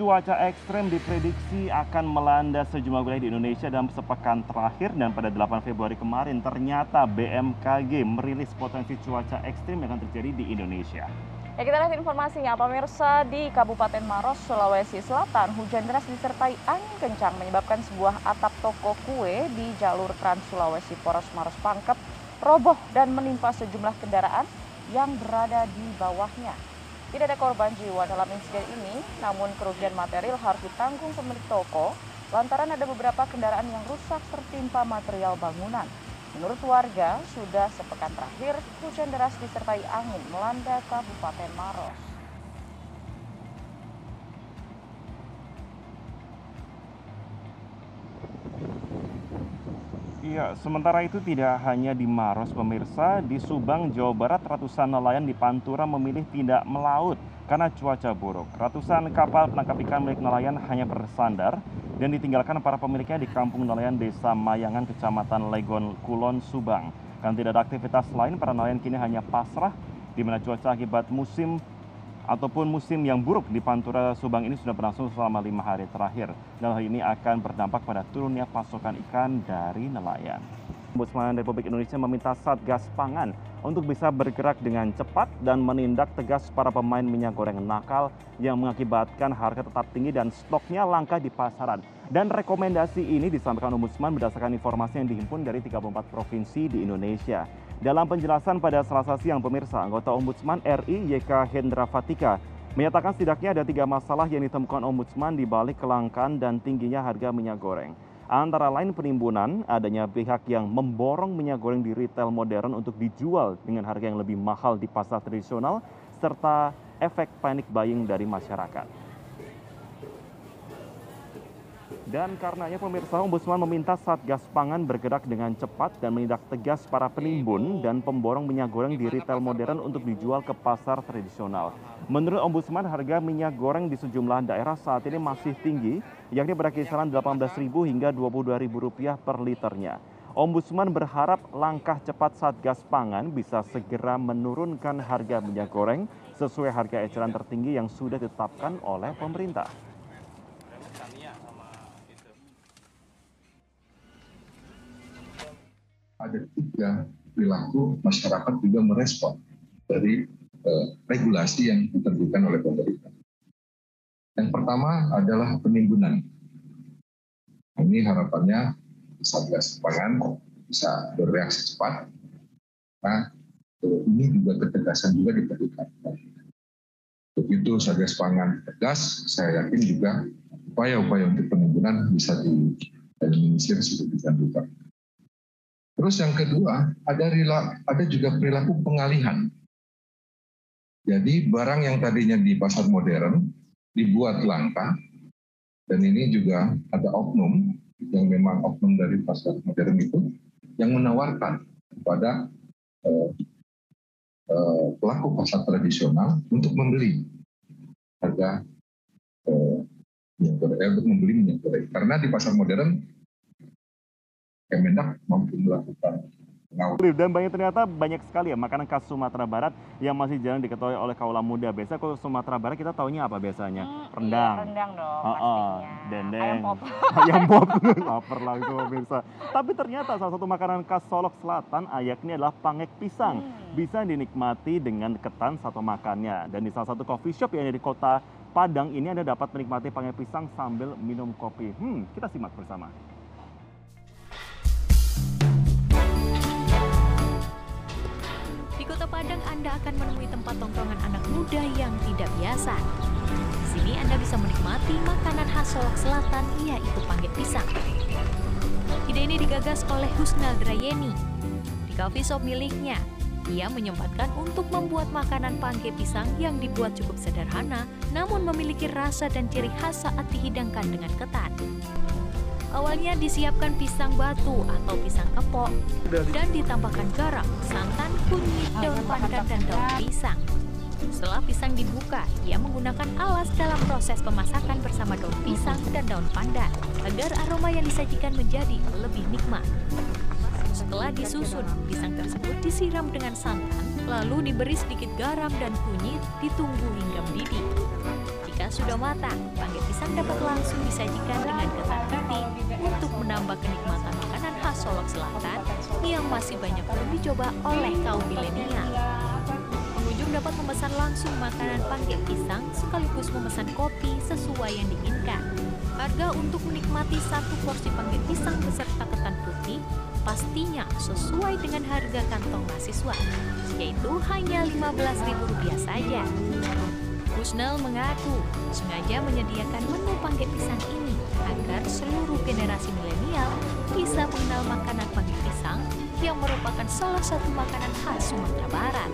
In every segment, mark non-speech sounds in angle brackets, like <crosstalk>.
Cuaca ekstrem diprediksi akan melanda sejumlah wilayah di Indonesia dalam sepekan terakhir dan pada 8 Februari kemarin ternyata BMKG merilis potensi cuaca ekstrem yang akan terjadi di Indonesia. Ya kita lihat informasinya, pemirsa di Kabupaten Maros, Sulawesi Selatan, hujan deras disertai angin kencang menyebabkan sebuah atap toko kue di jalur Trans Sulawesi Poros Maros Pangkep roboh dan menimpa sejumlah kendaraan yang berada di bawahnya. Tidak ada korban jiwa dalam insiden ini, namun kerugian material harus ditanggung pemilik toko lantaran ada beberapa kendaraan yang rusak tertimpa material bangunan. Menurut warga, sudah sepekan terakhir hujan deras disertai angin melanda Kabupaten Maros. Iya, sementara itu tidak hanya di Maros pemirsa, di Subang, Jawa Barat ratusan nelayan di Pantura memilih tidak melaut karena cuaca buruk. Ratusan kapal penangkap ikan milik nelayan hanya bersandar dan ditinggalkan para pemiliknya di kampung nelayan Desa Mayangan, Kecamatan Legon, Kulon, Subang. Karena tidak ada aktivitas lain, para nelayan kini hanya pasrah di mana cuaca akibat musim ataupun musim yang buruk di Pantura Subang ini sudah berlangsung selama lima hari terakhir. Dan hal ini akan berdampak pada turunnya pasokan ikan dari nelayan. Ombudsman Republik Indonesia meminta Satgas Pangan untuk bisa bergerak dengan cepat dan menindak tegas para pemain minyak goreng nakal yang mengakibatkan harga tetap tinggi dan stoknya langka di pasaran. Dan rekomendasi ini disampaikan Ombudsman berdasarkan informasi yang dihimpun dari 34 provinsi di Indonesia. Dalam penjelasan pada selasa siang pemirsa, anggota Ombudsman RI YK Hendra Fatika menyatakan setidaknya ada tiga masalah yang ditemukan Ombudsman di balik kelangkaan dan tingginya harga minyak goreng. Antara lain penimbunan, adanya pihak yang memborong minyak goreng di retail modern untuk dijual dengan harga yang lebih mahal di pasar tradisional, serta efek panic buying dari masyarakat. Dan karenanya pemirsa Ombudsman meminta Satgas Pangan bergerak dengan cepat dan menindak tegas para penimbun dan pemborong minyak goreng di retail modern untuk dijual ke pasar tradisional. Menurut Ombudsman, harga minyak goreng di sejumlah daerah saat ini masih tinggi, yakni berkisaran Rp18.000 hingga Rp22.000 per liternya. Ombudsman berharap langkah cepat Satgas Pangan bisa segera menurunkan harga minyak goreng sesuai harga eceran tertinggi yang sudah ditetapkan oleh pemerintah. Ada tiga perilaku masyarakat juga merespon dari eh, regulasi yang diterbitkan oleh pemerintah. Yang pertama adalah penimbunan. Ini harapannya Satgas Pangan bisa bereaksi cepat. Nah, ini juga ketegasan juga diperlukan. Begitu Satgas Pangan tegas, saya yakin juga upaya-upaya untuk penimbunan bisa diminimalisir sedemikian rupa. Terus yang kedua, ada ada juga perilaku pengalihan. Jadi barang yang tadinya di pasar modern dibuat langka, dan ini juga ada oknum yang memang oknum dari pasar modern itu yang menawarkan kepada eh, eh, pelaku pasar tradisional untuk membeli harga eh, minyak goreng, eh, untuk membeli minyak goreng. Karena di pasar modern Kemendak mampu melakukan dan banyak ternyata banyak sekali ya makanan khas Sumatera Barat yang masih jarang diketahui oleh kaula muda. Biasa kalau Sumatera Barat kita taunya apa biasanya? Hmm, rendang. Iya, rendang dong oh, oh, dendeng. Ayam pop. <laughs> Ayam pop. <laughs> Lapar lah itu pemirsa. Tapi ternyata salah satu makanan khas Solok Selatan ayaknya adalah pangek pisang. Hmm. Bisa dinikmati dengan ketan satu makannya. Dan di salah satu coffee shop yang ada di kota Padang ini Anda dapat menikmati pangek pisang sambil minum kopi. Hmm, kita simak bersama. Kota Padang Anda akan menemui tempat tongkrongan anak muda yang tidak biasa. Di sini Anda bisa menikmati makanan khas Solok Selatan, yaitu panggit pisang. Ide ini digagas oleh Husnal Drayeni. Di coffee shop miliknya, ia menyempatkan untuk membuat makanan panggit pisang yang dibuat cukup sederhana, namun memiliki rasa dan ciri khas saat dihidangkan dengan ketan. Awalnya disiapkan pisang batu atau pisang kepok dan ditambahkan garam, santan, kunyit, daun pandan, dan daun pisang. Setelah pisang dibuka, ia menggunakan alas dalam proses pemasakan bersama daun pisang dan daun pandan agar aroma yang disajikan menjadi lebih nikmat. Setelah disusun, pisang tersebut disiram dengan santan, lalu diberi sedikit garam dan kunyit, ditunggu hingga mendidih Jika sudah matang, pangget pisang dapat langsung disajikan dengan ketan putih untuk menambah kenikmatan makanan khas Solok Selatan yang masih banyak belum dicoba oleh kaum milenial. Pengunjung dapat memesan langsung makanan pangget pisang sekaligus memesan kopi sesuai yang diinginkan. Harga untuk menikmati satu porsi pangget pisang beserta ketan putih pastinya sesuai dengan harga kantong mahasiswa, yaitu hanya Rp15.000 saja. Kusnel mengaku sengaja menyediakan menu pangget pisang ini agar seluruh generasi milenial bisa mengenal makanan pisang yang merupakan salah satu makanan khas Sumatera Barat.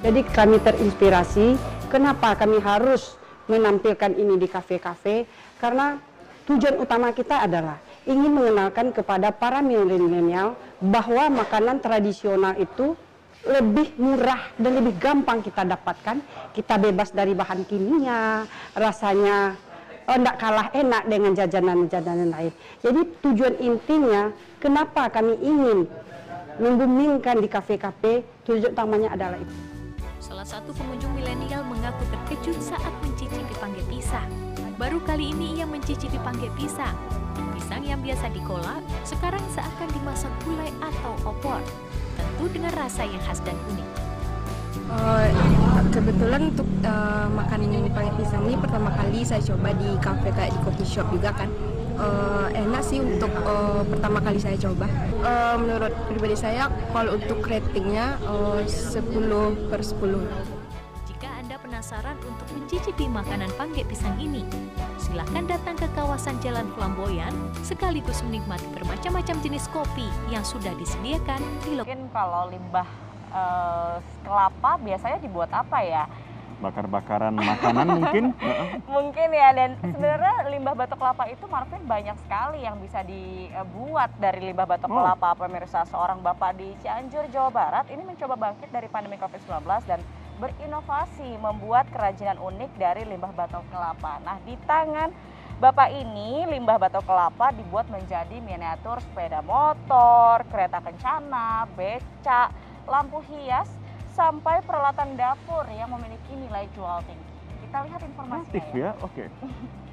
Jadi kami terinspirasi kenapa kami harus menampilkan ini di kafe-kafe karena tujuan utama kita adalah ingin mengenalkan kepada para milenial bahwa makanan tradisional itu lebih murah dan lebih gampang kita dapatkan. Kita bebas dari bahan kimia, rasanya tidak oh, kalah enak dengan jajanan-jajanan lain. Jadi tujuan intinya kenapa kami ingin membumingkan di kafe-kafe, tujuan utamanya adalah itu. Salah satu pengunjung milenial mengaku terkejut saat mencicipi pangget pisang. Baru kali ini ia mencicipi pangget pisang. Pisang yang biasa dikolak sekarang seakan dimasak gulai atau opor tentu dengan rasa yang khas dan unik. Uh, kebetulan untuk uh, makan pangit pisang ini pertama kali saya coba di cafe kayak di coffee shop juga kan. Uh, enak sih untuk uh, pertama kali saya coba. Uh, menurut pribadi saya kalau untuk ratingnya uh, 10 per 10. Jika Anda penasaran untuk mencicipi makanan pangget pisang ini, silahkan datang ke kawasan Jalan Flamboyan sekaligus menikmati bermacam-macam jenis kopi yang sudah disediakan di lokasi. Mungkin kalau limbah uh, kelapa biasanya dibuat apa ya? bakar-bakaran makanan <laughs> mungkin mungkin ya dan sebenarnya limbah batok kelapa itu Marvin banyak sekali yang bisa dibuat dari limbah batok oh. kelapa pemirsa seorang bapak di Cianjur Jawa Barat ini mencoba bangkit dari pandemi Covid-19 dan berinovasi membuat kerajinan unik dari limbah batok kelapa nah di tangan Bapak ini limbah batok kelapa dibuat menjadi miniatur sepeda motor, kereta kencana, becak, lampu hias, sampai peralatan dapur yang memiliki nilai jual tinggi. Kita lihat informasinya Aktif ya, ya. oke. Okay. <laughs>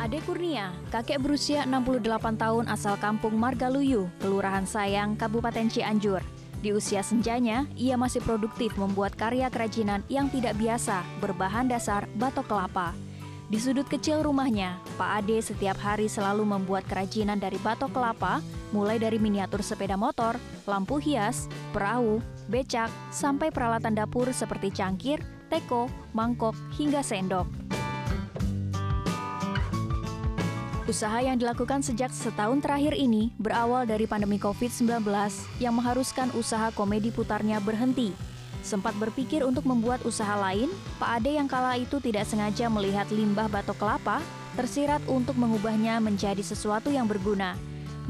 Ade Kurnia, kakek berusia 68 tahun asal kampung Margaluyu, Kelurahan Sayang, Kabupaten Cianjur. Di usia senjanya, ia masih produktif membuat karya kerajinan yang tidak biasa berbahan dasar batok kelapa. Di sudut kecil rumahnya, Pak Ade setiap hari selalu membuat kerajinan dari batok kelapa, mulai dari miniatur sepeda motor, lampu hias, perahu, becak, sampai peralatan dapur seperti cangkir, teko, mangkok, hingga sendok. Usaha yang dilakukan sejak setahun terakhir ini berawal dari pandemi COVID-19 yang mengharuskan usaha komedi putarnya berhenti Sempat berpikir untuk membuat usaha lain, Pak Ade yang kala itu tidak sengaja melihat limbah batok kelapa tersirat untuk mengubahnya menjadi sesuatu yang berguna.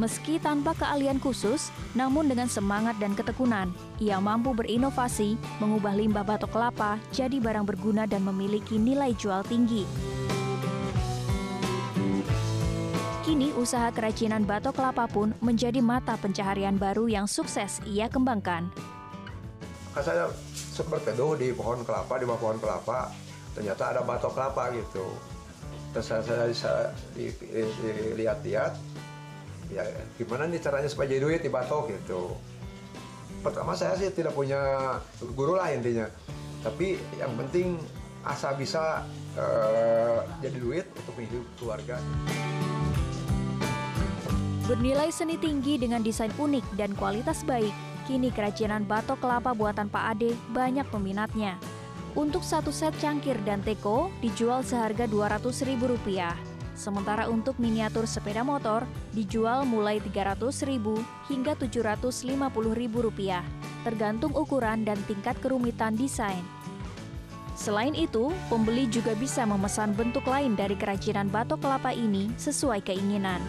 Meski tanpa keahlian khusus, namun dengan semangat dan ketekunan, ia mampu berinovasi, mengubah limbah batok kelapa jadi barang berguna dan memiliki nilai jual tinggi. Kini usaha kerajinan batok kelapa pun menjadi mata pencaharian baru yang sukses ia kembangkan kan saya sempat teduh di pohon kelapa di bawah pohon kelapa ternyata ada batok kelapa gitu terus saya, saya, saya di, lihat-lihat ya gimana nih caranya supaya jadi duit di batok gitu pertama saya sih tidak punya guru lah intinya tapi yang penting asa bisa uh, jadi duit untuk hidup keluarga. Bernilai seni tinggi dengan desain unik dan kualitas baik, Kini kerajinan batok kelapa buatan Pak Ade banyak peminatnya. Untuk satu set cangkir dan teko dijual seharga Rp200.000. Sementara untuk miniatur sepeda motor dijual mulai Rp300.000 hingga Rp750.000, tergantung ukuran dan tingkat kerumitan desain. Selain itu, pembeli juga bisa memesan bentuk lain dari kerajinan batok kelapa ini sesuai keinginan.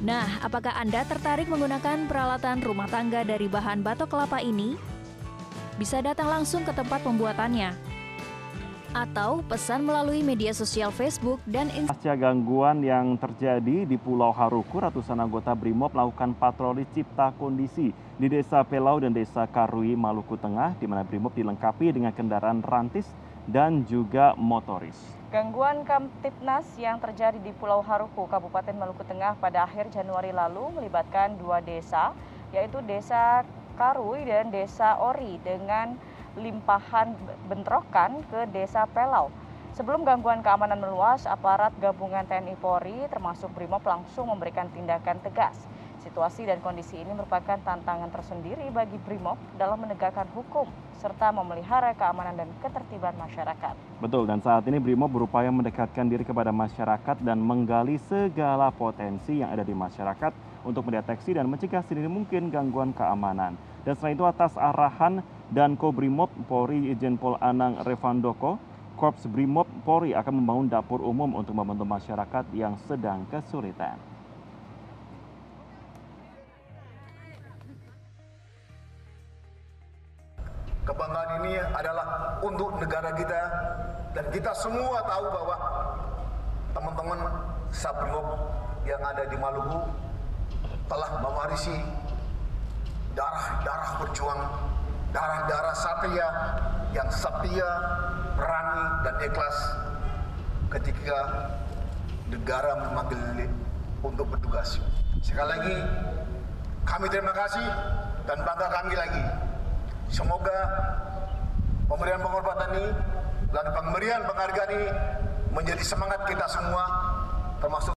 Nah, apakah Anda tertarik menggunakan peralatan rumah tangga dari bahan batok kelapa ini? Bisa datang langsung ke tempat pembuatannya. Atau pesan melalui media sosial Facebook dan Instagram. Pasca gangguan yang terjadi di Pulau Haruku, ratusan anggota BRIMOB melakukan patroli cipta kondisi di Desa Pelau dan Desa Karui, Maluku Tengah, di mana BRIMOB dilengkapi dengan kendaraan rantis dan juga motoris. Gangguan Kamtipnas yang terjadi di Pulau Haruku, Kabupaten Maluku Tengah pada akhir Januari lalu melibatkan dua desa, yaitu Desa Karui dan Desa Ori dengan limpahan bentrokan ke Desa Pelau. Sebelum gangguan keamanan meluas, aparat gabungan TNI Polri termasuk BRIMOB langsung memberikan tindakan tegas. Situasi dan kondisi ini merupakan tantangan tersendiri bagi BRIMOB dalam menegakkan hukum serta memelihara keamanan dan ketertiban masyarakat. Betul, dan saat ini BRIMOB berupaya mendekatkan diri kepada masyarakat dan menggali segala potensi yang ada di masyarakat untuk mendeteksi dan mencegah sedini mungkin gangguan keamanan. Dan selain itu atas arahan dan Kobrimob Polri Irjen Pol Anang Revandoko, Korps Brimob Polri akan membangun dapur umum untuk membantu masyarakat yang sedang kesulitan. Kebanggaan ini adalah untuk negara kita dan kita semua tahu bahwa teman-teman Sabrimob yang ada di Maluku telah mewarisi darah-darah berjuang, darah-darah satria yang setia, berani dan ikhlas ketika negara memanggil untuk bertugas. Sekali lagi, kami terima kasih dan bangga kami lagi. Semoga pemberian penghormatan ini dan pemberian penghargaan ini menjadi semangat kita semua, termasuk